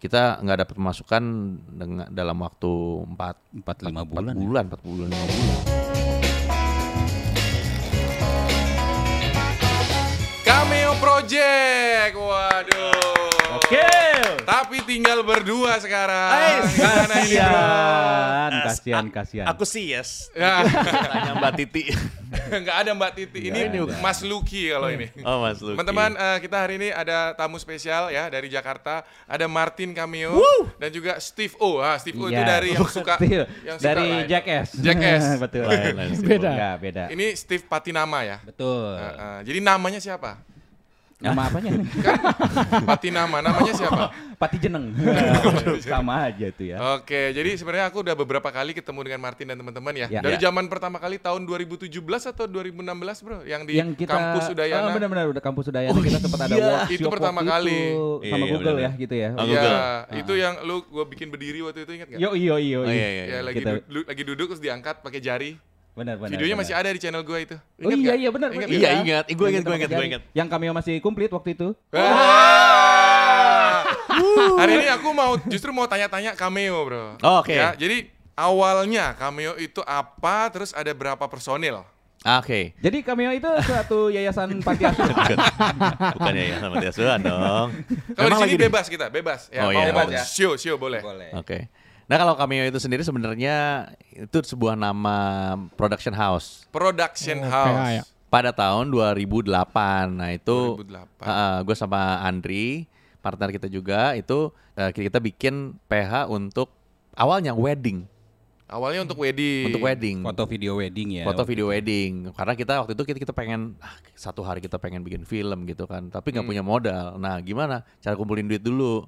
kita nggak dapat pemasukan dengan dalam waktu empat Empat lima empat bulan. ya? bulan, empat bulan, lima bulan. Cameo Project. Waduh. Tinggal berdua sekarang. Ais. Gimana ini, bro? Kasihan, kasihan, kasihan. Aku sih yes. Ya, Tanya Mbak Titi. nggak ada Mbak Titi. Ini. Mas Lucky kalau ini. Oh Mas Luki. Teman-teman, eh, kita hari ini ada tamu spesial ya dari Jakarta. Ada Martin Cameo dan juga Steve O. Ah, Steve O itu Iya. dari yang suka Steve, yang suka dari lain. Jackass. Jackass. Betul. Lain, lain. Beda. Enggak, beda. Ini Steve Patinama ya. Betul. Eh, eh, jadi namanya siapa? Nama apanya? Patinama. Namanya siapa? Pati Jeneng. Sama aja tuh ya. Oke, jadi sebenarnya aku udah beberapa kali ketemu dengan Martin dan teman-teman ya. Ya. Dari Ya. zaman pertama kali tahun 2017 atau 2016 bro, yang di yang kita kampus Udayana. Oh, benar-benar udah kampus Udayana kita sempat ada iya. workshop Itu pertama kali. itu Iya, sama iya, Google benar. ya gitu ya. Oh, Iya, Google. itu yang lu gua bikin berdiri waktu itu ingat nggak? Yo yo yo. Oh iya iya. Ya lagi Kita- du- lagi duduk terus diangkat pakai jari. Benar benar. Videonya benar. masih ada di channel gua itu. Oh Ingat iya nggak? iya benar. Ingat. Iya, ingat. Gue ingat, gue ingat, gue ingat. Yang cameo masih komplit waktu itu. Wah. Hari ini aku mau justru mau tanya-tanya cameo, Bro. Oh, oke. Ya, jadi awalnya cameo itu apa, terus ada berapa personil? Oke. Jadi cameo itu suatu yayasan panti asuhan. Bukan ya sama dia asuhan dong. Kalau di sini bebas kita, bebas. Ya, Oh, mau iya, bebas ya. Show, show boleh. Boleh. Oke. Nah kalau cameo itu sendiri sebenarnya itu sebuah nama production house Production Oh, House. PH ya. pada tahun 2008. Nah itu 2008. gue sama Andri partner kita juga itu eh, kita bikin PH untuk awalnya wedding Awalnya untuk wedding. untuk wedding Foto video wedding ya. foto video wedding karena kita waktu itu kita, kita pengen ah, satu hari kita pengen bikin film gitu kan tapi nggak punya modal nah gimana cara kumpulin duit dulu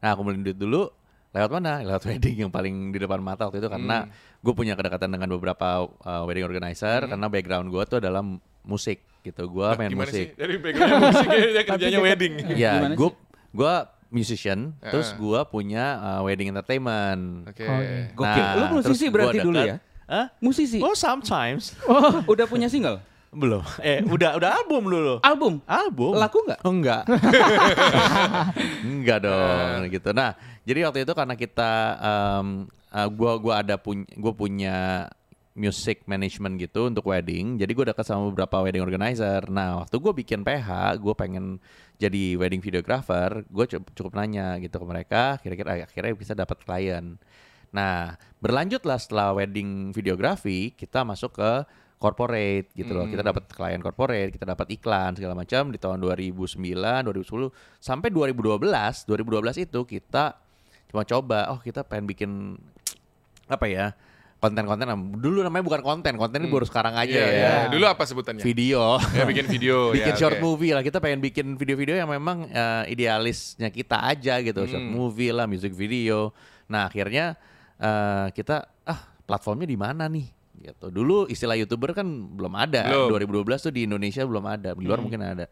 nah kumpulin duit dulu lewat mana lewat wedding yang paling di depan mata waktu itu karena gue punya kedekatan dengan beberapa uh, wedding organizer karena background gue tuh adalah musik gitu gue main Gimana musik sih? Dari background musik dia kerjanya wedding. ya Gimana gue gue musician terus Heeh. gue punya uh, wedding entertainment Oke. Oh, iya. Gokil. Nah, Lu musisi terus berarti dulu ya? Hah? Musisi. Oh sometimes Udah punya single? belum eh udah udah album dulu Album? album Laku nggak? Oh, enggak enggak dong gitu nah jadi waktu itu karena kita em, eh, gua gua ada punya gua punya music management gitu untuk wedding jadi gue dekat sama beberapa wedding organizer. Nah waktu gue bikin PH gue pengen jadi wedding videographer gue cukup nanya gitu ke mereka kira-kira akhirnya bisa dapat klien. Nah berlanjutlah setelah wedding videografi kita masuk ke corporate gitu loh. Kita dapat klien corporate kita dapat iklan segala macam. Di tahun 2009 2010 sampai 2012 2012 itu kita cuma coba oh kita pengen bikin apa ya konten-konten dulu namanya bukan konten konten ini baru sekarang aja Iya, ya iya. Dulu apa sebutannya? video Ya bikin video. bikin ya, short oke. movie lah kita pengen bikin video-video yang memang eh, idealisnya kita aja gitu short Hmm. movie lah music video nah akhirnya eh, kita ah platformnya di mana nih gitu dulu istilah youtuber kan belum ada Belum. 2012 tuh di Indonesia belum ada di luar Hmm. mungkin ada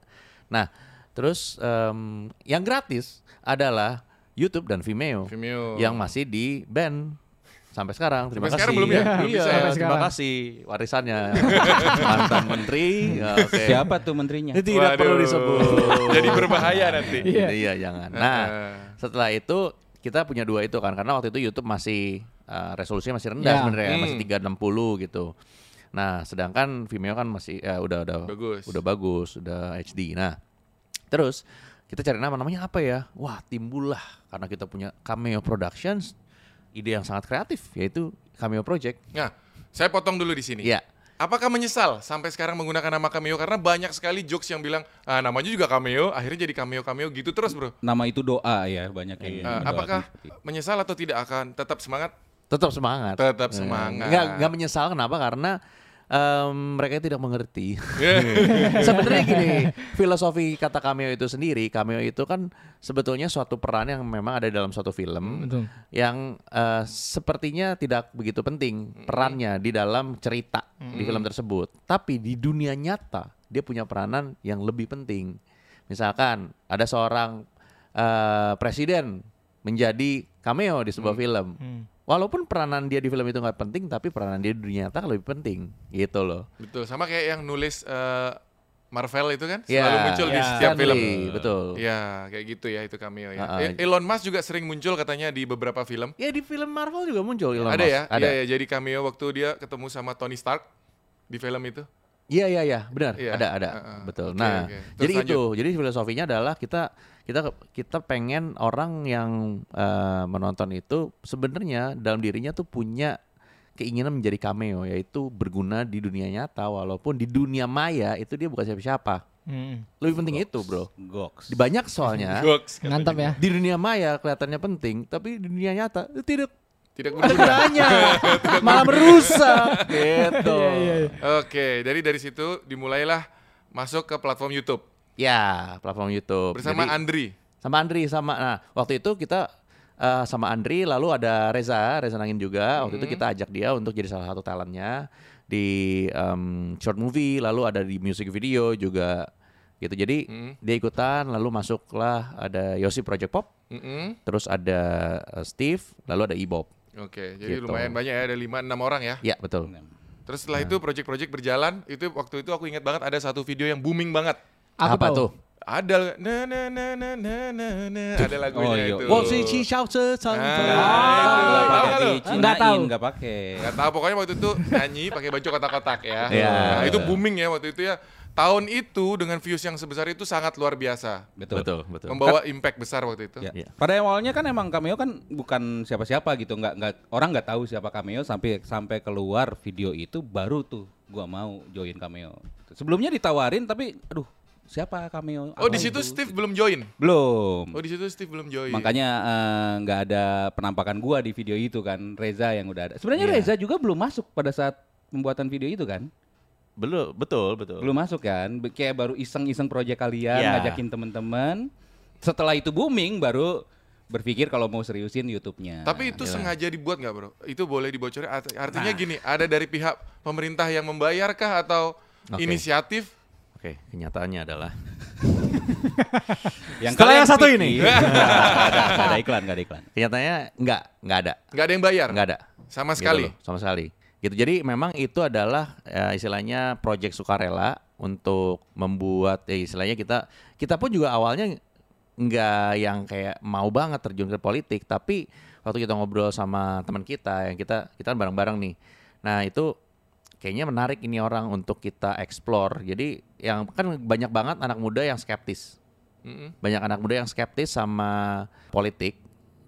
nah terus em, yang gratis adalah YouTube dan Vimeo Vimeo. yang masih di ban sampai sekarang terima Sampai kasih sekarang belum ya? Belum iya, bisa ya? Sampai terima sekarang. kasih warisannya mantan menteri ya, oke Siapa tuh menterinya? tidak perlu Waduh. disebut. Jadi berbahaya nanti. Iya. Iya, jangan. Nah, setelah itu kita punya dua itu kan karena waktu itu YouTube masih uh, resolusinya masih rendah Ya. sebenarnya, Hmm. masih 360 gitu. Nah, sedangkan Vimeo kan masih ya, udah udah Bagus. udah bagus, udah HD. Nah, terus kita cari nama namanya apa ya? Wah, timbullah karena kita punya Cameo Productions ide yang sangat kreatif yaitu Cameo Project. Nah, saya potong dulu di sini. Iya. Apakah menyesal sampai sekarang menggunakan nama cameo karena banyak sekali jokes yang bilang ah, namanya juga cameo, akhirnya jadi cameo cameo gitu terus bro. Nama itu doa ya banyak yang mendoakan apakah seperti itu. menyesal atau tidak akan tetap semangat? Tetap semangat. Tetap Eh, semangat. Nggak, nggak menyesal kenapa? Karena em, mereka tidak mengerti. Iya. Sebenarnya gini, filosofi kata cameo itu sendiri, cameo itu kan sebetulnya suatu peran yang memang ada dalam suatu film Betul. yang eh, sepertinya tidak begitu penting perannya di dalam cerita di film tersebut. Tapi di dunia nyata dia punya peranan yang lebih penting. Misalkan ada seorang eh, presiden menjadi cameo di sebuah film. Hmm. Walaupun peranan dia di film itu nggak penting, tapi peranan dia di dunia nyata lebih penting, gitu loh. Betul, sama kayak yang nulis eh, Marvel itu kan Ya, selalu muncul di ya. setiap Stanley, film. betul. Ya, kayak gitu ya itu cameo ya. Ah. E- Elon Musk juga sering muncul katanya di beberapa film. Ya di film Marvel juga muncul Elon ada Musk. ya? Ada. Iya, ya, jadi cameo waktu dia ketemu sama Tony Stark di film itu. Iya iya iya, benar. Iya. Ada ada. Heeh. Betul. Oke, nah. Terus jadi lanjut. itu. Jadi filosofinya adalah kita kita kita pengen orang yang eh, menonton itu sebenarnya dalam dirinya tuh punya keinginan menjadi cameo yaitu berguna di dunia nyata walaupun di dunia maya itu dia bukan siapa-siapa. Hmm. Lebih penting itu, Bro. Goks. Di banyak soalnya Goks. Mantap ya. di dunia maya kelihatannya penting, tapi di dunia nyata itu tidak Tidak berguna. Malah merusak gitu. Iya, Oke, dari dari situ dimulailah masuk ke platform YouTube Ya, platform YouTube. bersama Jadi- Andri. sama Andri sama nah waktu itu kita eh, sama Andri lalu ada Reza Reza Nangin juga waktu itu kita ajak dia untuk jadi salah satu talentnya di em, short movie lalu ada di music video juga gitu jadi Hmm. dia ikutan lalu masuklah ada Yosi Project Pop Mm-mm. terus ada eh, Steve lalu ada Ibob Oke, jadi Gitu. lumayan banyak ya, ada 5 6 orang ya. ya betul Terus setelah itu project-project berjalan, itu waktu itu aku ingat banget ada satu video yang booming banget. Apa tahu. tuh Ada na na na na na na na ada lagunya Oh, iya. itu. Wow, si si shout Ah, Nggak itu. pakai Tahu nggak lu? dicinain, Nggak tahu. nggak pakai. Gak tahu pokoknya waktu itu nyanyi pakai baju kotak-kotak ya. Iya. Nah, itu booming ya waktu itu ya. Tahun itu dengan views yang sebesar itu sangat luar biasa. Betul. betul betul Membawa impact besar waktu itu. Ya. Iya. Pada awalnya kan emang cameo kan bukan siapa-siapa gitu, nggak nggak orang nggak tahu siapa cameo sampai sampai keluar video itu baru tuh gua mau join cameo. Sebelumnya ditawarin tapi aduh siapa cameo? Oh, di situ itu? Steve belum join. belum. Oh, di situ Steve belum join. Makanya eh, nggak ada penampakan gua di video itu kan Reza yang udah ada. Sebenarnya Iya. Reza juga belum masuk pada saat pembuatan video itu kan? Belum betul betul Belum masuk kan? Kayak baru iseng-iseng proyek kalian, Iya. ngajakin teman-teman. Setelah itu booming baru berpikir kalau mau seriusin YouTube-nya. Tapi itu Iya. sengaja dibuat nggak bro? Itu boleh dibocorin? Art- Nah. Artinya gini, ada dari pihak pemerintah yang membayarkah atau Oke. inisiatif? oke kenyataannya adalah yang Setelah yang satu ini. Nggak ada, nggak ada iklan, nggak ada iklan. kenyataannya nggak nggak ada Nggak ada yang bayar? nggak ada Sama Gitu sekali? loh, sama sekali. Gitu. Jadi memang itu adalah ya, istilahnya project sukarela untuk membuat ya istilahnya kita kita pun juga awalnya nggak yang kayak mau banget terjun ke politik, tapi waktu kita ngobrol sama teman kita yang kita kita bareng-bareng nih. Nah, itu kayaknya menarik ini orang untuk kita explore. Jadi yang kan banyak banget anak muda yang skeptis banyak anak muda yang skeptis sama politik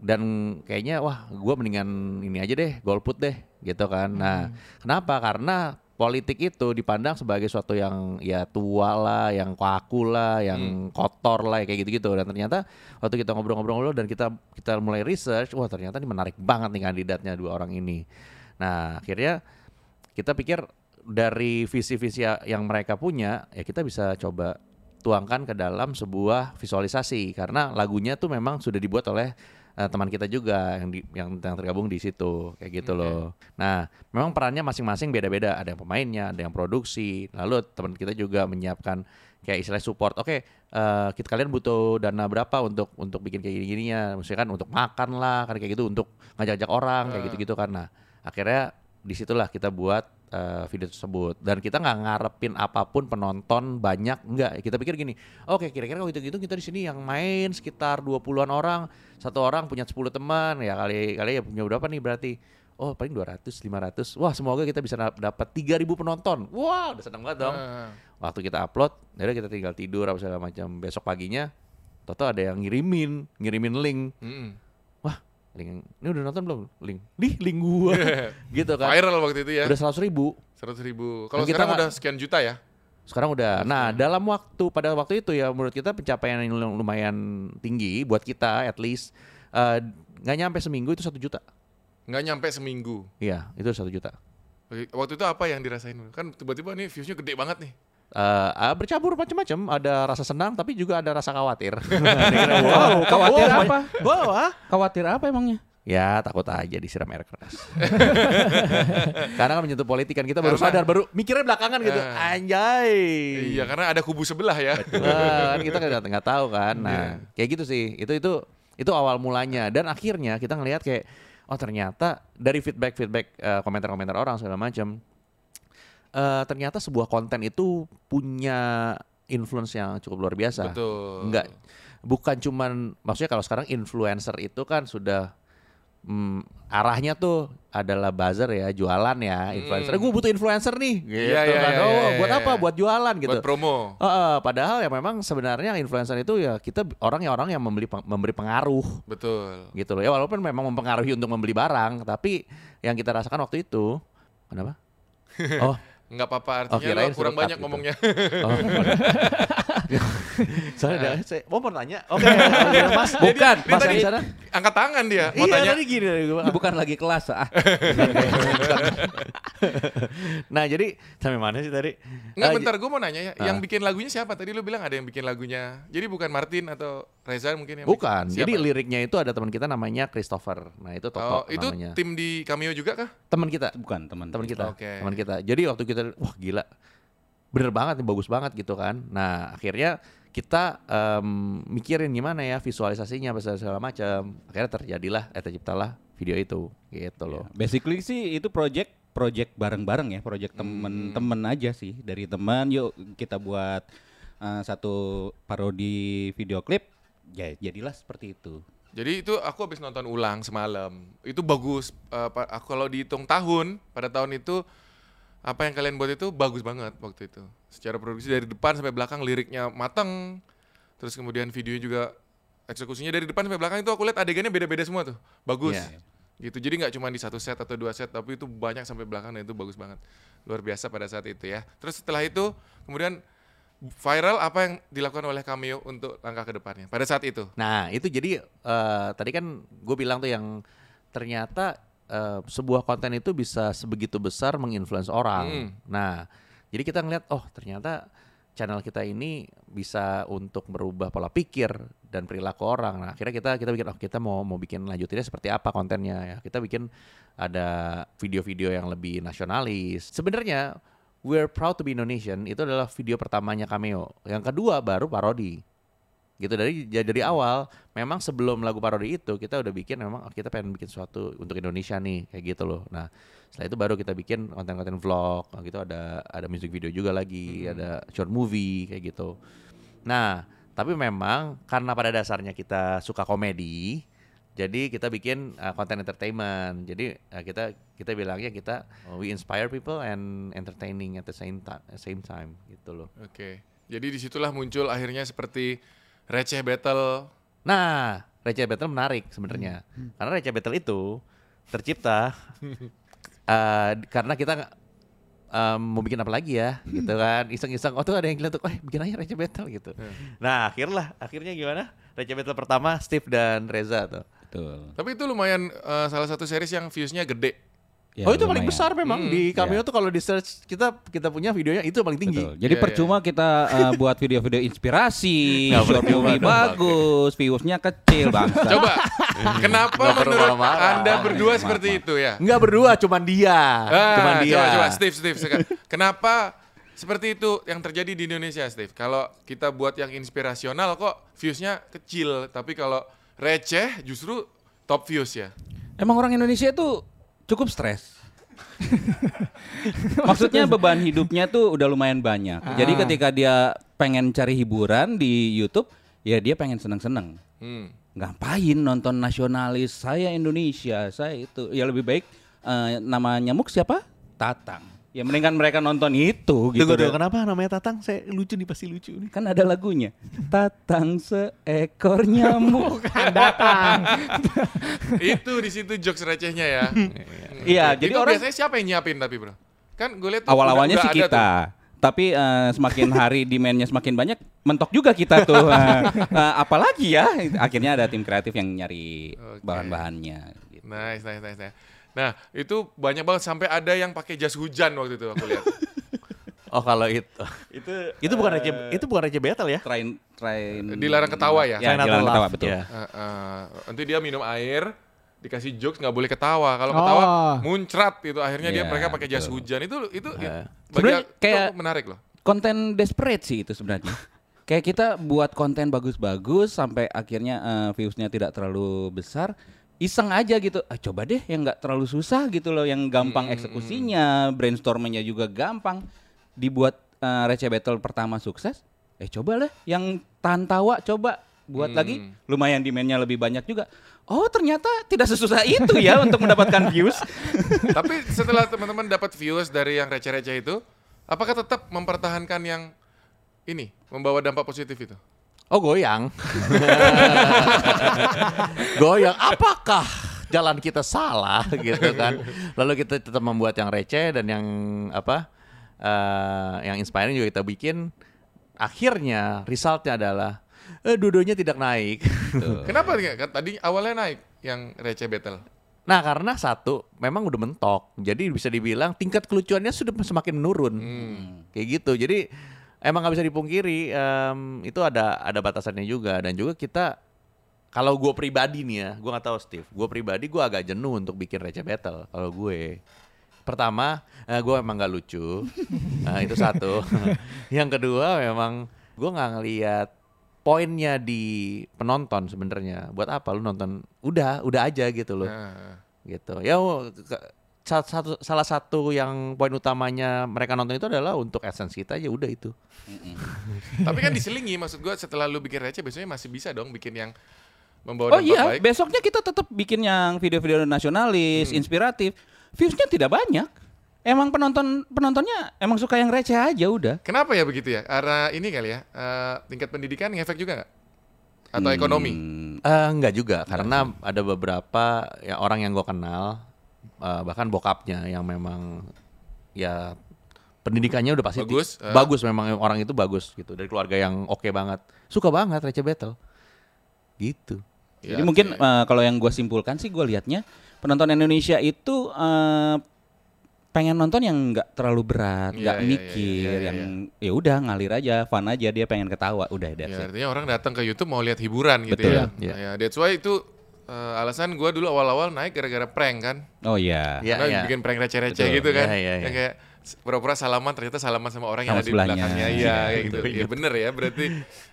dan kayaknya wah gue mendingan ini aja deh golput deh gitu kan. Nah kenapa? Karena politik itu dipandang sebagai suatu yang ya tua lah yang kaku lah yang kotor lah kayak gitu-gitu. Dan ternyata waktu kita ngobrol-ngobrol dan kita kita mulai research wah ternyata ini menarik banget nih kandidatnya dua orang ini. Nah akhirnya kita pikir dari visi-visi ya- yang mereka punya ya kita bisa coba tuangkan ke dalam sebuah visualisasi. Karena lagunya tuh memang sudah dibuat oleh eh, teman kita juga yang di, yang, yang tergabung di situ kayak gitu loh. Nah, memang perannya masing-masing beda-beda. Ada yang pemainnya, ada yang produksi. Lalu teman kita juga menyiapkan kayak istilah support. Oke, eh, kita kalian butuh dana berapa untuk untuk bikin kayak gini-gininya? Maksudnya kan untuk makan lah, kan kayak gitu untuk ngajak-ngajak orang kayak gitu-gitu. Nah, akhirnya di situlah kita buat eh, video tersebut. Dan kita nggak ngarepin apa pun penonton banyak nggak. Kita pikir gini oke kira-kira kalau gitu-gitu kita di sini yang main sekitar 20-an orang satu orang punya 10 teman ya kali kali ya punya berapa nih berarti? Oh paling 200 500 wah semoga kita bisa dap- dapat 3000 penonton. Wah udah seneng banget dong. Ah. waktu kita upload ya kita tinggal tidur apa segala macam. Besok paginya Toto ada yang ngirimin ngirimin link. Mm-mm. wah link ini udah nonton belum link di link gua gitu kan Viral waktu itu ya. udah seratus ribu Seratus ribu. Kalau kita sekarang nggak- udah sekian juta ya? sekarang udah nah dalam waktu pada waktu itu ya menurut kita pencapaian yang lumayan tinggi buat kita at least eh, nggak nyampe seminggu itu satu juta Nggak nyampe seminggu. iya itu satu juta Waktu itu apa yang dirasain? Kan tiba-tiba nih viewsnya gede banget nih. Eh, ah, bercampur macam-macam ada rasa senang tapi juga ada rasa khawatir wow, khawatir wow, apa? wow, ah. Khawatir apa emangnya? ya takut aja disiram air keras karena kan menyentuh politik kan kita baru Karena- sadar baru mikirnya belakangan gitu Eh. anjay Iya, karena ada kubu sebelah ya. Wah, kan kita nggak nggak tahu kan. Nah, Iya. kayak gitu sih. Itu itu itu awal mulanya dan akhirnya kita ngelihat kayak oh ternyata dari feedback feedback komentar-komentar orang segala macam eh ternyata sebuah konten itu punya influence yang cukup luar biasa. Betul. Enggak bukan cuman maksudnya kalau sekarang influencer itu kan sudah hmm, arahnya tuh adalah buzzer ya, jualan ya, influencer. Gue butuh influencer nih, gitu Hmm. Iya, iya, kan. iya, oh, iya, buat iya, apa? iya. Buat jualan gitu. Buat promo. Heeh, padahal ya memang sebenarnya influencer itu ya kita orang yang orang yang membeli memberi pengaruh Betul. gitu loh ya walaupun memang mempengaruhi untuk membeli barang tapi yang kita rasakan waktu itu kenapa? Oh, Nggak apa-apa artinya kirain lo kurang banyak gitu. ngomongnya. oh. Saya ada, saya mau tanya. Oke, Mas. Bukan, Dia Mas di sana. angkat tangan dia mau Iya, tanya. tadi gini. gua- bukan lagi kelas ah. nah, jadi sampai mana sih tadi? Nggak Ah, bentar gue mau nanya ya, yang Ah. bikin lagunya siapa? Tadi lu bilang ada yang bikin lagunya. Jadi bukan Martin atau Reza mungkin yang Bukan. bikin. Jadi liriknya itu ada teman kita namanya Christopher. Nah, itu Oh, Toto itu namanya. tim di Cameo juga kah? Teman kita. Bukan teman. teman kita Oke. teman kita jadi waktu kita wah gila bener banget nih bagus banget gitu kan nah akhirnya kita em, mikirin gimana ya visualisasinya apa segala macam akhirnya terjadilah eh terciptalah video itu gitu loh Basically sih itu project project bareng-bareng ya, project temen-temen aja sih dari teman. Yuk kita buat uh, satu parodi video klip. Ya jadilah seperti itu. Jadi itu aku habis nonton ulang semalam. Itu bagus. Eh, pa- aku kalau dihitung tahun pada tahun itu apa yang kalian buat itu bagus banget waktu itu. Secara produksi dari depan sampai belakang liriknya mateng. Terus kemudian videonya juga eksekusinya dari depan sampai belakang itu aku lihat adegannya beda-beda semua tuh. Bagus. Iya. Gitu. Jadi nggak cuma di satu set atau dua set tapi itu banyak sampai belakang dan itu bagus banget. Luar biasa pada saat itu ya. Terus setelah itu kemudian viral apa yang dilakukan oleh Cameo untuk langkah ke depannya pada saat itu. nah itu jadi eh, tadi kan gue bilang tuh yang ternyata eh, sebuah konten itu bisa sebegitu besar menginfluence orang Hmm. nah jadi kita ngeliat oh ternyata channel kita ini bisa untuk merubah pola pikir dan perilaku orang. Nah, akhirnya kita kita bikin oh kita mau mau bikin lanjutinnya seperti apa kontennya ya. Kita bikin ada video-video yang lebih nasionalis. Sebenarnya We're Proud to be Indonesian itu adalah video pertamanya Cameo. Yang kedua baru parodi. Gitu dari ya dari awal memang sebelum lagu parodi itu kita udah bikin memang oh, kita pengen bikin sesuatu untuk Indonesia nih kayak gitu loh. Nah, setelah itu baru kita bikin konten-konten vlog, oh, gitu ada ada music video juga lagi, ada short movie kayak gitu. Nah, tapi memang karena pada dasarnya kita suka komedi, jadi kita bikin uh, konten entertainment. Jadi uh, kita kita bilangnya kita uh, we inspire people and entertaining at the same time same time gitu loh. Oke. Jadi di situlah muncul akhirnya seperti receh battle. Nah, receh battle menarik sebenarnya. Karena receh battle itu tercipta uh, karena kita um, mau bikin apa lagi ya, gitu kan? Iseng-iseng. Oh tuh ada yang bilang tuh, eh bikin aja receh battle gitu. Nah, akhirnya akhirnya gimana? Receh battle pertama Steve dan Reza tuh. Betul. Tapi itu lumayan eh, salah satu series yang viewsnya gede. Ya, oh itu paling besar memang Hmm, di Cameo ya. tuh kalau di search kita kita punya videonya itu paling tinggi. Betul. Jadi Iya, percuma kita uh, buat video-video inspirasi, short movie bagus, viewsnya kecil bangsa. Coba, kenapa menurut marah-marah. Anda berdua Maaf, seperti maaf. itu ya? Enggak berdua, cuman dia. Ah, cuman dia. Coba, coba, Steve, Steve. Kenapa seperti itu yang terjadi di Indonesia, Steve? Kalau kita buat yang inspirasional kok viewsnya kecil, tapi kalau receh justru top views ya. Emang orang Indonesia itu cukup stres. Maksudnya beban hidupnya tuh udah lumayan banyak. Jadi ketika dia pengen cari hiburan di YouTube, ya dia pengen seneng-seneng. Hmm. Ngapain nonton nasionalis? Saya Indonesia, saya itu. Ya lebih baik eh, nama nyamuk siapa? Tatang. Ya mendingan mereka nonton itu gitu. Tunggu, deh. kenapa namanya Tatang? Saya lucu nih, pasti lucu nih. Kan ada lagunya. Tatang seekor nyamuk. datang. itu di situ jokes recehnya ya. Iya, Itu jadi orang biasanya siapa yang nyiapin tapi bro? Kan gue lihat tuh awal-awalnya sih kita. Tapi eh, semakin hari demandnya semakin banyak, mentok juga kita tuh. Eh, apalagi ya, akhirnya ada tim kreatif yang nyari Oke. bahan-bahannya. tuh. gitu. Nice, nice, nice, nice. Nah, itu banyak banget sampai ada yang pakai jas hujan waktu itu aku lihat. Oh kalau itu. itu itu bukan receh itu bukan receh battle ya? Train, train. Dilarang ketawa ya? Ya, dilarang ketawa betul. ya. Uh, uh, nanti dia minum air, dikasih jokes nggak boleh ketawa. Kalau Oh. ketawa muncrat itu. Akhirnya dia Iya, mereka pakai jas betul. hujan. Itu itu Eh. bagi Sebenarnya kayak- menarik loh. Konten desperate sih itu sebenarnya. Kayak kita buat konten bagus-bagus sampai akhirnya eh, viewsnya tidak terlalu besar. Iseng aja gitu, ah, coba deh yang nggak terlalu susah gitu loh, yang gampang Hmm, eksekusinya, brainstormingnya juga gampang. Dibuat eh, receh battle pertama sukses, Eh coba lah yang tahan tawa coba buat Hmm. lagi lumayan demandnya lebih banyak juga. Oh ternyata tidak sesusah itu ya untuk mendapatkan views. Tapi setelah teman-teman dapat views dari yang receh-receh itu, apakah tetap mempertahankan yang ini membawa dampak positif itu? Oh goyang. goyang. Apakah jalan kita salah gitu kan? Lalu kita tetap membuat yang receh dan yang apa? eh, yang inspiring juga kita bikin. Akhirnya resultnya adalah eh, dua-duanya tidak naik. Kenapa? Kan Tadi awalnya naik yang receh battle. Nah karena satu memang udah mentok, jadi bisa dibilang tingkat kelucuannya sudah semakin menurun, kayak gitu. Jadi emang nggak bisa dipungkiri em, itu ada ada batasannya juga dan juga kita kalau gue pribadi nih ya, gue nggak tahu Steve, gue pribadi gue agak jenuh untuk bikin receh battle. Kalau gue pertama eh, gue emang nggak lucu, nah itu satu. Yang kedua memang gue nggak ngelihat poinnya di penonton sebenarnya. Buat apa lu nonton? Udah, udah aja gitu loh Nah, gitu ya satu salah satu yang poin utamanya mereka nonton itu adalah untuk essence kita aja udah itu tapi kan diselingi maksud gua setelah lu bikin receh biasanya masih bisa dong bikin yang membawa Oh iya, baik. besoknya kita tetap bikin yang video-video nasionalis, Hmm. inspiratif. Viewsnya tidak banyak. Emang penonton penontonnya emang suka yang receh aja udah. Kenapa ya begitu ya? Karena ini kali ya, eh, tingkat pendidikan ngefek juga nggak? Atau ekonomi? Hmm, Eh, enggak juga karena ada beberapa ya orang yang gue kenal eh, bahkan bokapnya yang memang ya pendidikannya udah pasti ti- Bagus, eh. bagus memang orang itu bagus gitu dari keluarga yang oke banget suka banget receh battle gitu Iya Jadi mungkin eh, kalau yang gue simpulkan sih gue liatnya penonton Indonesia itu eh, pengen nonton yang nggak terlalu berat, Iya, nggak iya, mikir, iya, iya, yang ya udah ngalir aja, fun aja dia pengen ketawa, udah Ya, that's it. artinya orang datang ke YouTube mau lihat hiburan gitu Betul. ya. Iya. Ya, that's why itu eh, alasan gua dulu awal-awal naik gara-gara prank kan. Oh iya. Iya, Karena iya. bikin prank receh-receh gitu kan. Iya, iya, iya. Yang kayak pura-pura salaman ternyata salaman sama orang yang Sama ada di belakangnya. Iya, Iya, kayak gitu. Iya bener ya berarti.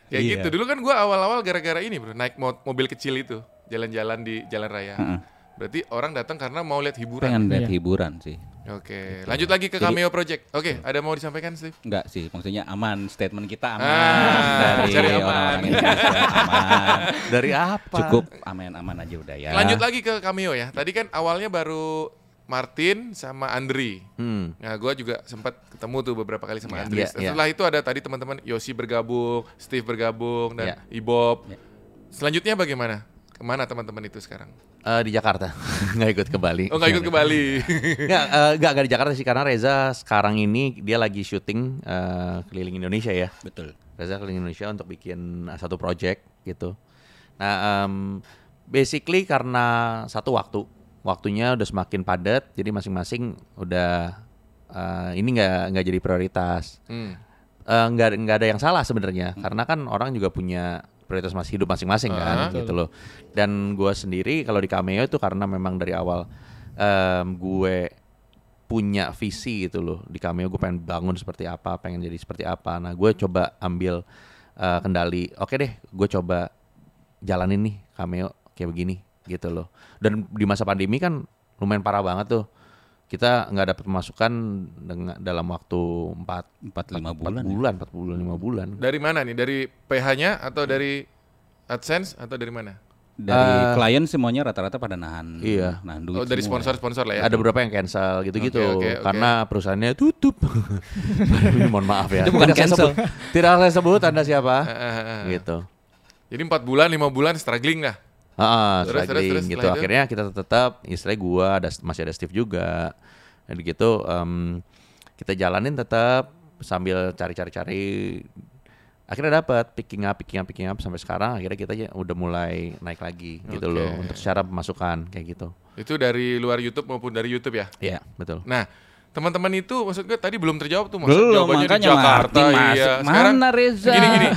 Kayak Iya. gitu. Dulu kan gua awal-awal gara-gara ini bro, naik mo- mobil kecil itu, jalan-jalan di jalan raya. Heeh. Berarti orang datang karena mau lihat hiburan. Pengen lihat Iya. hiburan sih. Oke, lanjut lagi ke Jadi- Cameo Project. Oke, ada mau disampaikan Steve? Enggak sih, maksudnya aman, statement kita aman Ah, dari cari aman. orang-orang Indonesia aman. dari apa Cukup aman-aman aja udah ya. Lanjut lagi ke Cameo ya. Tadi kan awalnya baru Martin sama Andri. hmm. Nah, gue juga sempat ketemu tuh beberapa kali sama Iya, Andri. iya. Setelah itu ada tadi teman-teman Yosi bergabung, Steve bergabung, dan Iya. Ibob. Iya. Selanjutnya bagaimana? Ke mana teman-teman itu sekarang? Eh, di Jakarta nggak ikut ke Bali Oh, nggak ikut ke Bali. Nggak, eh, nggak, nggak di Jakarta sih karena Reza sekarang ini dia lagi syuting eh, keliling Indonesia ya. Betul. Reza keliling Indonesia untuk bikin satu project gitu. Nah, em, basically karena satu waktu, waktunya udah semakin padat, jadi masing-masing udah eh, ini nggak nggak jadi prioritas. Hmm. Eh, nggak nggak ada yang salah sebenarnya karena kan orang juga punya prioritas masih hidup masing-masing kan Ah. gitu loh. Dan gue sendiri kalau di cameo itu karena memang dari awal em, gue punya visi gitu loh. Di cameo gue pengen bangun seperti apa pengen jadi seperti apa. Nah gue coba ambil eh, kendali oke deh gue coba jalanin nih cameo kayak begini gitu loh. Dan di masa pandemi kan lumayan parah banget tuh kita nggak dapat pemasukan dengan dalam waktu empat Empat lima empat bulan. ya? bulan, empat bulan, lima bulan. Dari mana nih? Dari PH-nya atau dari AdSense atau dari mana? Dari klien semuanya rata-rata pada nahan. Iya. Nahan duit Oh, dari semua. sponsor-sponsor lah ya. Ada beberapa yang cancel gitu-gitu Oke, oke, oke. karena perusahaannya tutup. Mohon maaf ya. Itu bukan Tidak saya cancel. sebut- tidak saya sebut Anda siapa. Ah, ah. gitu. Jadi empat bulan, lima bulan struggling lah. Ah, Terus, terus, struggling terus, gitu. setelah itu? Akhirnya kita tetap istilahnya gua ada masih ada Steve juga. Dan gitu em, kita jalanin tetap sambil cari-cari-cari akhirnya dapat picking up picking up picking up sampai sekarang akhirnya kita ya udah mulai naik lagi gitu Oke. loh untuk secara pemasukan kayak gitu. Itu dari luar YouTube maupun dari YouTube ya. Iya, betul. Nah, teman-teman itu maksud gue tadi belum terjawab tuh maksud Belum, jawabannya di Jakarta iya. Mana Reza? Gini gini.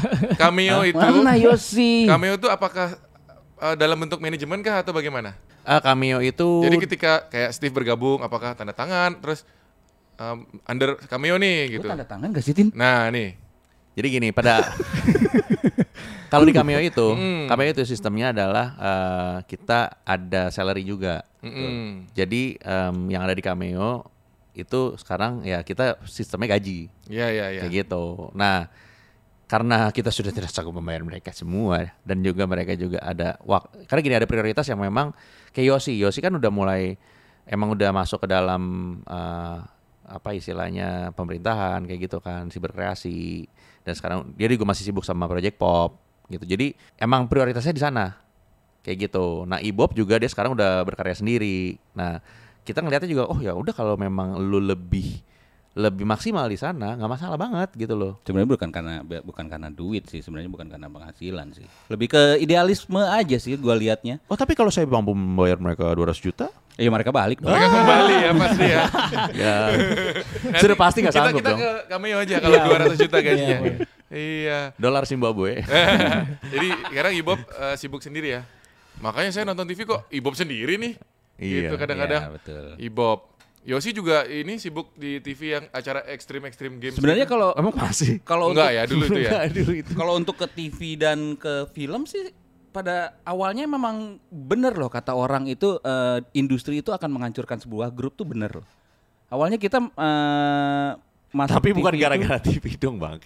Cameo itu Mana Yosi? Cameo itu apakah eh, dalam bentuk manajemen kah atau bagaimana? Ah, cameo itu Jadi ketika kayak Steve bergabung apakah tanda tangan terus um, under Cameo nih Lu gitu. tanda tangan gak sih Tin? Nah, nih. Jadi gini, pada kalau di Cameo itu, Hmm. Cameo itu sistemnya adalah eh, kita ada salary juga. Mm-mm. Jadi em, yang ada di Cameo itu sekarang ya kita sistemnya gaji Iya, iya, iya. kayak gitu. Nah, karena kita sudah tidak sanggup membayar mereka semua dan juga mereka juga ada wak karena gini ada prioritas yang memang kayak Yosi. Yosi kan udah mulai emang udah masuk ke dalam eh, apa istilahnya pemerintahan kayak gitu kan si berkreasi dan sekarang dia juga masih sibuk sama project pop gitu. Jadi emang prioritasnya di sana kayak gitu. Nah Ibob juga dia sekarang udah berkarya sendiri. Nah kita ngelihatnya juga oh ya udah kalau memang lu lebih lebih maksimal di sana nggak masalah banget gitu loh Sebenarnya bukan karena bukan karena duit sih, sebenarnya bukan karena penghasilan sih. Lebih ke idealisme aja sih gua liatnya. Oh tapi kalau saya mampu membayar mereka 200 juta Ya mereka balik dong. Mereka kembali ya pasti ya. ya sudah pasti nggak kita, sanggup kita dong ke cameo aja kalau 200 juta gajinya. Iya. dolar Zimbabwe Jadi sekarang Ibob eh, sibuk sendiri ya. Makanya saya nonton TV kok Ibob sendiri nih. Iya. Gitu kadang-kadang. Iya, betul. Ibob. Yosi juga ini sibuk di TV yang acara ekstrim-ekstrim games. Sebenarnya kalau emang masih kalau enggak ya dulu itu ya. Nggak, dulu itu kalau untuk ke TV dan ke film sih pada awalnya memang bener loh kata orang itu eh, industri itu akan menghancurkan sebuah grup tuh bener loh. Awalnya kita eh, masuk tapi bukan TV itu- gara-gara TV dong bang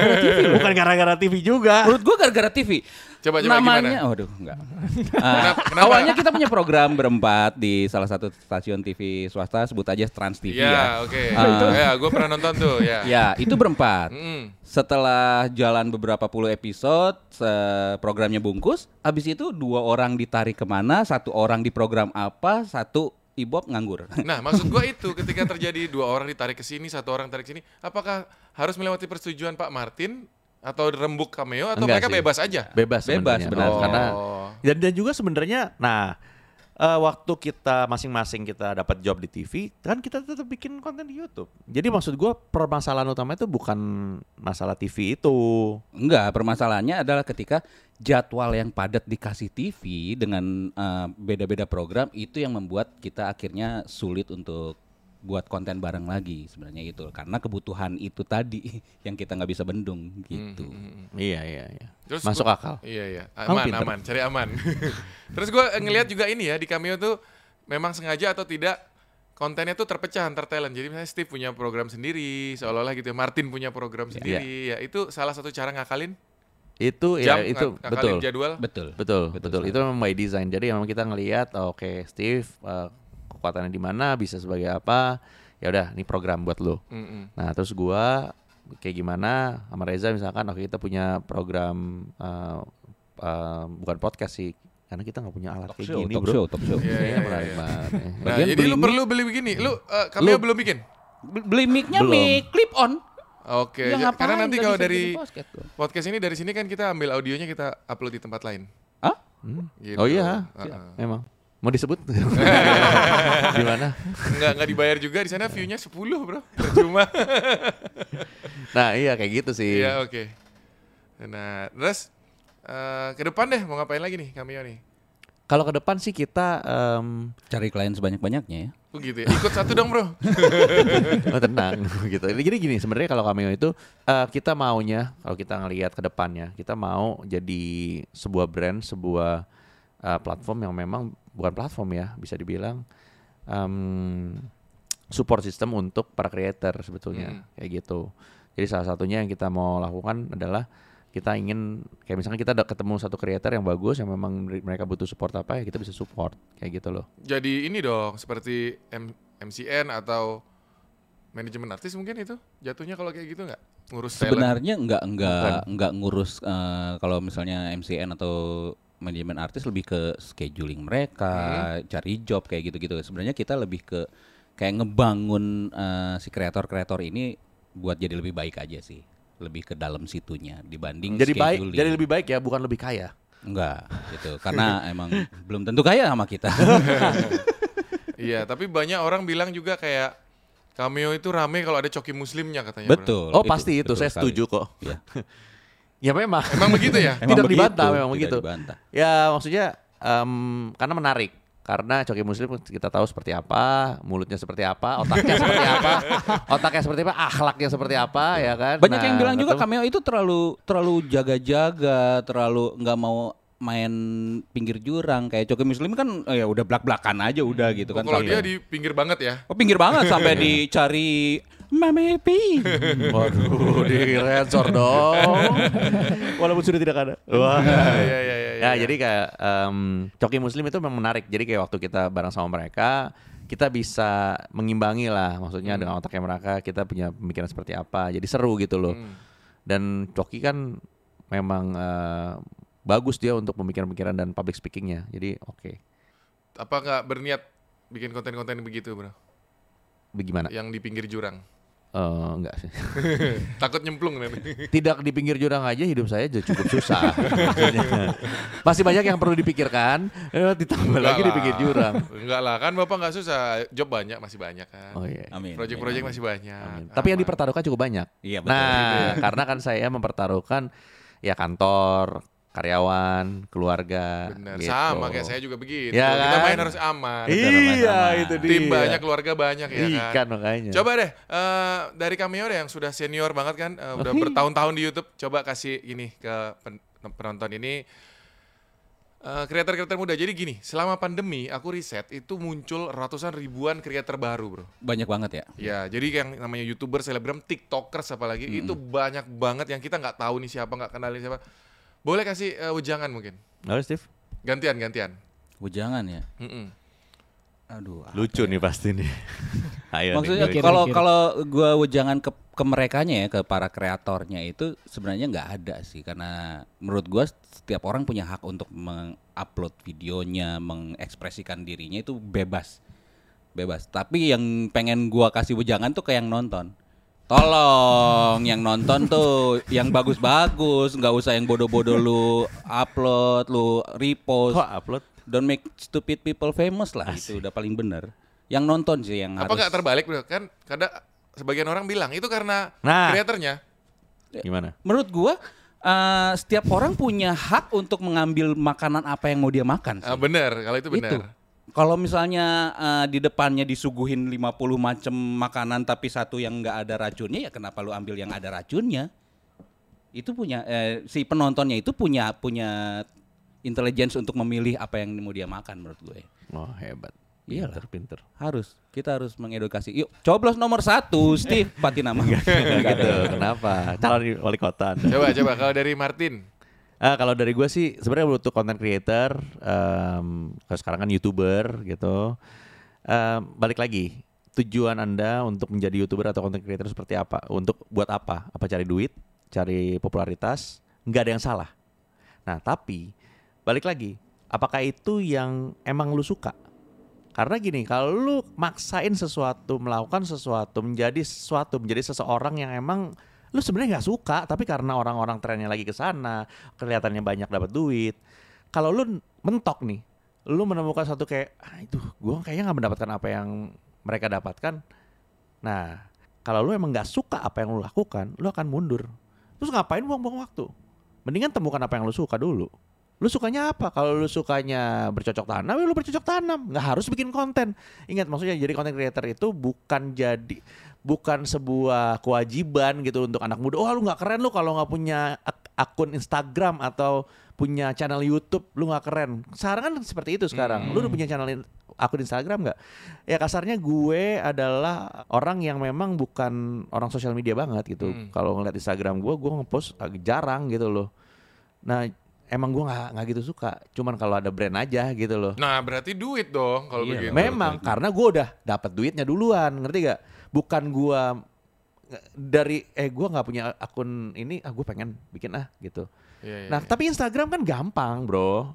bukan gara-gara TV juga Menurut gua gara-gara TV. Coba- coba Namanya, gimana? waduh enggak. Kenapa- kenapa? Awalnya kita punya program berempat di salah satu stasiun TV swasta sebut aja Trans TV ya. Iya, oke. Ah. Ya, gue pernah nonton tuh, ya. Ya, itu berempat. Mm. Setelah jalan beberapa puluh episode, se- programnya bungkus. Habis itu dua orang ditarik ke mana, satu orang di program apa, satu Ibob nganggur. Nah, maksud gua itu ketika terjadi dua orang ditarik ke sini, satu orang tarik sini, apakah harus melewati persetujuan Pak Martin atau rembuk cameo atau Enggak mereka sih. bebas aja? bebas Bebas, sebenarnya. benar. Oh. karena dan, dan juga sebenarnya nah eh, waktu kita masing-masing kita dapat job di TV kan kita tetap bikin konten di YouTube. Jadi maksud gua permasalahan utama itu bukan masalah TV itu. Enggak, permasalahannya adalah ketika jadwal yang padat dikasih TV dengan eh, beda-beda program itu yang membuat kita akhirnya sulit untuk buat konten bareng lagi sebenarnya itu karena kebutuhan itu tadi yang kita nggak bisa bendung gitu. iya iya iya Terus masuk gua- akal Iya iya, aman aman, cari aman. Terus gue ngelihat juga ini ya di cameo tuh memang sengaja atau tidak kontennya tuh terpecah antar talent. Jadi misalnya Steve punya program sendiri, seolah-olah gitu. ya, Martin punya program sendiri. Ya itu salah satu cara ngakalin itu jam, ya itu betul jadwal. Betul. Betul, Betul betul. sekali. Itu memang by design. Jadi memang kita ngelihat oke Steve eh, kekuatannya di mana, bisa sebagai apa. Ya udah, ini program buat lo. Mm-mm. Nah, terus gua kayak gimana sama Reza misalkan oke kita punya program eh, eh, bukan podcast sih. Karena kita nggak punya alat Talk kayak show, gini, talk Bro. show, talk show. Iya, iya, iya. ya. Nah, Bagian jadi beli lu mic. perlu beli begini. Lu uh, cameo belum bikin? Be- Beli mic-nya mic clip on. Oke, Ya ja- ngapain, karena nanti kalau dari podcast podcast ini dari sini kan kita ambil audionya kita upload di tempat lain. Hah? Gitu. Oh iya, Uh-uh. memang. Mau disebut? di mana? Nggak nggak dibayar juga di sana view-nya 10 bro, percuma. Nah, iya kayak gitu sih. Iya oke. Nah terus eh, ke depan deh mau ngapain lagi nih cameo nih? Kalau ke depan sih kita em, Cari klien sebanyak-banyaknya ya. Oh gitu ya. Ikut satu dong bro. oh tenang gitu. Jadi gini sebenarnya kalau cameo itu eh, kita maunya kalau kita ngelihat ke depannya kita mau jadi sebuah brand, sebuah eh, platform yang memang bukan platform ya bisa dibilang em, support system untuk para creator sebetulnya Hmm. kayak gitu. Jadi salah satunya yang kita mau lakukan adalah kita ingin kayak misalkan kita ada ketemu satu creator yang bagus yang memang mereka butuh support apa ya kita bisa support kayak gitu loh. Jadi ini dong seperti M- MCN atau manajemen artis mungkin itu jatuhnya kalau kayak gitu nggak ngurus. Sebenarnya nggak nggak nggak ngurus eh, kalau misalnya MCN atau manajemen artis lebih ke scheduling mereka, cari job kayak gitu-gitu. Sebenarnya kita lebih ke kayak ngebangun eh, si kreator-kreator ini buat jadi lebih baik aja sih. Lebih ke dalam situnya dibanding Jadi baik, scheduling. jadi lebih baik ya bukan lebih kaya. Enggak, gitu. Karena emang belum tentu kaya sama kita. Iya tapi banyak orang bilang juga kayak cameo itu rame kalau ada coki muslimnya katanya. betul. Oh pasti itu, betul saya sekali. setuju kok. Iya. Ya memang. Emang begitu ya? Emang Tidak begitu, dibantah, memang tidak begitu. dibantah. Ya maksudnya em, karena menarik. Karena Coki Muslim kita tahu seperti apa, mulutnya seperti apa, otaknya seperti apa, otaknya seperti apa, akhlaknya seperti apa, ya kan? Banyak Nah, yang bilang juga cameo itu terlalu terlalu jaga-jaga, terlalu nggak mau main pinggir jurang kayak Coki Muslim kan oh ya udah blak-blakan aja udah gitu Oh, kan. kalau dia di pinggir banget ya. Oh pinggir banget sampai dicari Mama happy. Waduh, di rensor dong. Walaupun sudah tidak ada. Wah. Iya iya iya. iya, Ya, iya. jadi kayak em, Coki Muslim itu memang menarik. Jadi kayak waktu kita bareng sama mereka, kita bisa mengimbangi lah. Maksudnya Hmm. dengan otaknya mereka, kita punya pemikiran seperti apa. Jadi seru gitu loh. Hmm. Dan Coki kan memang eh, bagus dia untuk pemikiran-pemikiran dan public speakingnya. Jadi oke. Apa nggak berniat bikin konten-konten begitu, bro? Bagaimana? Yang di pinggir jurang. Eh, enggak sih. Takut nyemplung nanti. Tidak di pinggir jurang aja hidup saya jadi cukup susah. Masih banyak yang perlu dipikirkan, eh, ditambah Enggak lagi di lah. pinggir jurang. Enggak lah, kan Bapak nggak susah. Job banyak, masih banyak kan. Oh iya. Amin. Project-project masih banyak. Amin. Tapi yang Aman. dipertaruhkan cukup banyak. Iya betul. Nah, karena kan saya mempertaruhkan ya kantor, karyawan, keluarga. Bener, gitu. sama kayak saya juga begitu. Ya Kita kan? main harus aman. Iya, Sama. itu dia. Tim banyak, keluarga banyak ya kan. Ikan makanya. Coba deh, eh, dari cameo deh yang sudah senior banget kan, eh, udah Oke. bertahun-tahun di YouTube. Coba kasih ini ke pen- penonton ini. Eh, Kreator-kreator muda. Jadi gini, selama pandemi aku riset itu muncul ratusan ribuan kreator baru, bro. Banyak banget ya. Ya, jadi yang namanya youtuber, selebgram, tiktokers apalagi itu banyak banget yang kita nggak tahu nih siapa, nggak kenal nih siapa. Boleh kasih eh, wejangan mungkin? Halo Steve. Gantian, gantian. Bujangan ya. Mm-mm. Aduh. apa Lucu ya? nih pasti nih. Ayo Maksudnya kalau kalau gua wejangan ke ke merekanya ya ke para kreatornya itu sebenarnya nggak ada sih karena menurut gua setiap orang punya hak untuk mengupload videonya, mengekspresikan dirinya itu bebas. Bebas. Tapi yang pengen gua kasih wejangan tuh ke yang nonton. Tolong yang nonton tuh yang bagus-bagus, nggak usah yang bodoh-bodoh lu upload, lu repost. Kok upload? Don't make stupid people famous lah itu udah paling bener. Yang nonton sih yang Apa harus. nggak terbalik, bro? Kan kadang sebagian orang bilang itu karena Nah. kreatornya. Gimana? Menurut gua eh, setiap orang punya hak untuk mengambil makanan apa yang mau dia makan. sih. Ah, bener, kalau itu bener. Itu. Kalau misalnya eh, di depannya disuguhin 50 macam makanan tapi satu yang nggak ada racunnya ya kenapa lu ambil yang ada racunnya? Itu punya eh, si penontonnya itu punya punya intelligence untuk memilih apa yang mau dia makan menurut gue. Oh hebat. Iyalah. Pinter, pinter. Harus kita harus mengedukasi. Yuk coblos nomor satu Steve Patinama. gitu. Kenapa? Calon wali kota. Anda. Coba, coba kalau dari Martin. Ah, kalau dari gue sih sebenarnya untuk content creator, em, kalau sekarang kan youtuber gitu. Em, balik lagi, tujuan anda untuk menjadi youtuber atau content creator seperti apa? Untuk buat apa? Apa cari duit, cari popularitas? Nggak ada yang salah. Nah tapi balik lagi, apakah itu yang emang lu suka? Karena gini, kalau lu maksain sesuatu, melakukan sesuatu, menjadi sesuatu, menjadi seseorang yang emang lu sebenarnya nggak suka, tapi karena orang-orang trennya lagi ke sana, kelihatannya banyak dapat duit. Kalau lu mentok nih, lu menemukan satu kayak, ah, itu gua kayaknya nggak mendapatkan apa yang mereka dapatkan. Nah, kalau lu emang nggak suka apa yang lu lakukan, lu akan mundur. Terus ngapain buang-buang waktu? Mendingan temukan apa yang lu suka dulu. Lu sukanya apa? Kalau lu sukanya bercocok tanam, ya lu bercocok tanam. Nggak harus bikin konten. Ingat maksudnya jadi content creator itu bukan jadi bukan sebuah kewajiban gitu untuk anak muda. Oh lu nggak keren lu kalau nggak punya ak- akun Instagram atau punya channel YouTube, lu nggak keren. Sekarang kan seperti itu sekarang. Lu udah punya channel in- akun Instagram nggak? Ya kasarnya gue adalah orang yang memang bukan orang sosial media banget gitu. Hmm. Kalau ngeliat Instagram gue, gue ngepost agak jarang gitu loh. Nah emang gue nggak nggak gitu suka. Cuman kalau ada brand aja gitu loh. Nah, berarti duit dong kalau Iya, begitu. Memang karena gue udah dapat duitnya duluan, ngerti gak? Bukan gue dari eh gue nggak punya akun ini, ah gue pengen bikin ah gitu. Iya, iya, Nah iya. tapi Instagram kan gampang bro.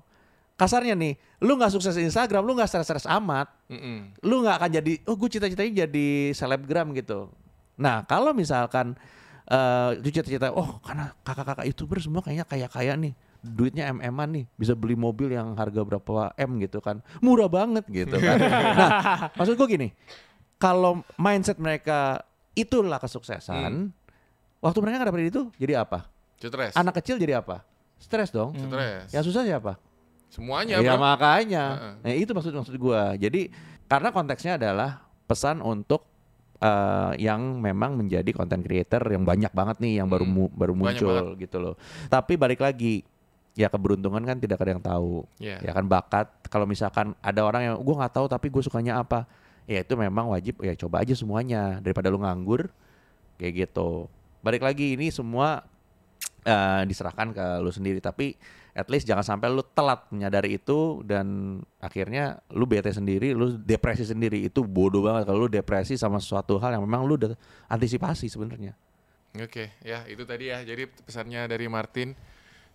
Kasarnya nih, lu nggak sukses Instagram, lu nggak stres-stres amat, Mm-mm. lu nggak akan jadi, oh gue cita-citanya jadi selebgram gitu. Nah kalau misalkan eh lu cita-cita, oh karena kakak-kakak youtuber semua kayaknya kaya-kaya nih, duitnya mm-an nih, bisa beli mobil yang harga berapa m gitu kan, murah banget gitu kan. nah maksud gue gini, kalau mindset mereka itulah kesuksesan, waktu mereka nggak dapet itu jadi apa? Stres. Anak kecil jadi apa? Stres dong. Stres. Yang susah siapa? Semuanya, Ya bro. makanya. Heeh. Nah, itu maksud maksud gua. Jadi karena konteksnya adalah pesan untuk eh, yang memang menjadi content creator yang banyak banget nih yang baru Hmm. mu- baru muncul gitu loh. Tapi balik lagi ya keberuntungan kan tidak ada yang tahu. Iya. Ya kan bakat kalau misalkan ada orang yang gua nggak tahu tapi gue sukanya apa. Ya itu memang wajib ya coba aja semuanya daripada lu nganggur kayak gitu. Balik lagi ini semua eh, diserahkan ke lu sendiri tapi at least jangan sampai lu telat menyadari itu dan akhirnya lu bete sendiri, lu depresi sendiri itu bodoh banget kalau lu depresi sama sesuatu hal yang memang lu udah antisipasi sebenarnya. Oke, ya itu tadi ya. Jadi pesannya dari Martin.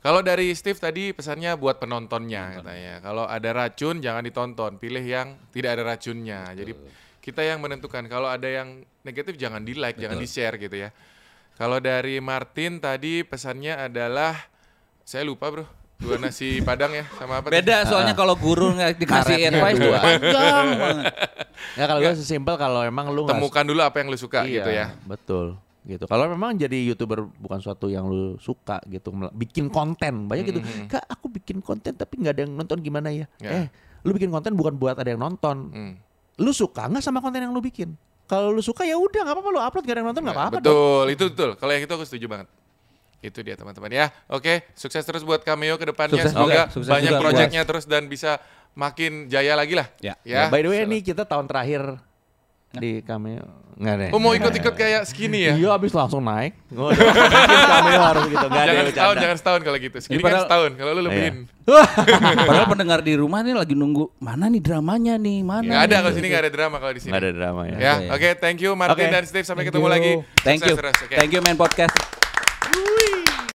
Kalau dari Steve tadi pesannya buat penontonnya katanya. Kalau ada racun jangan ditonton, pilih yang tidak ada racunnya. Jadi kita yang menentukan. Kalau ada yang negatif jangan di like, jangan di share gitu ya. Kalau dari Martin tadi pesannya adalah saya lupa bro, dua nasi padang ya sama apa? tadi? Beda soalnya kalau guru nggak dikasih advice dua. tuh panjang banget. Ya kalau gue sesimpel kalau emang lu Temukan dulu apa yang lu suka Iya, gitu ya. Betul. Gitu. Kalau memang jadi youtuber bukan suatu yang lu suka gitu, bikin konten banyak gitu. Kak, aku bikin konten tapi nggak ada yang nonton gimana ya? Ya. Eh, lu bikin konten bukan buat ada yang nonton. Hmm. Lu suka nggak sama konten yang lu bikin? Kalau lu suka ya udah nggak apa-apa lu upload gak ada yang nonton nggak apa-apa. dong. Betul, itu betul. Kalau yang itu aku setuju banget. Itu dia teman-teman ya. Oke, sukses terus buat Cameo ke depannya. Sukses Semoga juga, sukses banyak proyeknya terus dan bisa makin jaya lagi lah. Ya. Ya. By the way ini kita tahun terakhir di cameo nggak deh. Oh mau ikut-ikut kayak skinny ya? Iya abis langsung naik. Ada. Cameo harus gitu. Nggak ada jangan yang setahun, jangan setahun kalau gitu. Skinny kan padahal- setahun. Kalau lu lebihin. Padahal pendengar di rumah nih lagi nunggu mana nih dramanya nih mana. Nggak ada kalau sini nggak ada drama kalau di sini. Nggak ada drama ya. Ya, Oke. thank you Martin Oke. dan Steve sampai Thank ketemu you. lagi. Thank Sukses you. terus, oke. Thank you man podcast.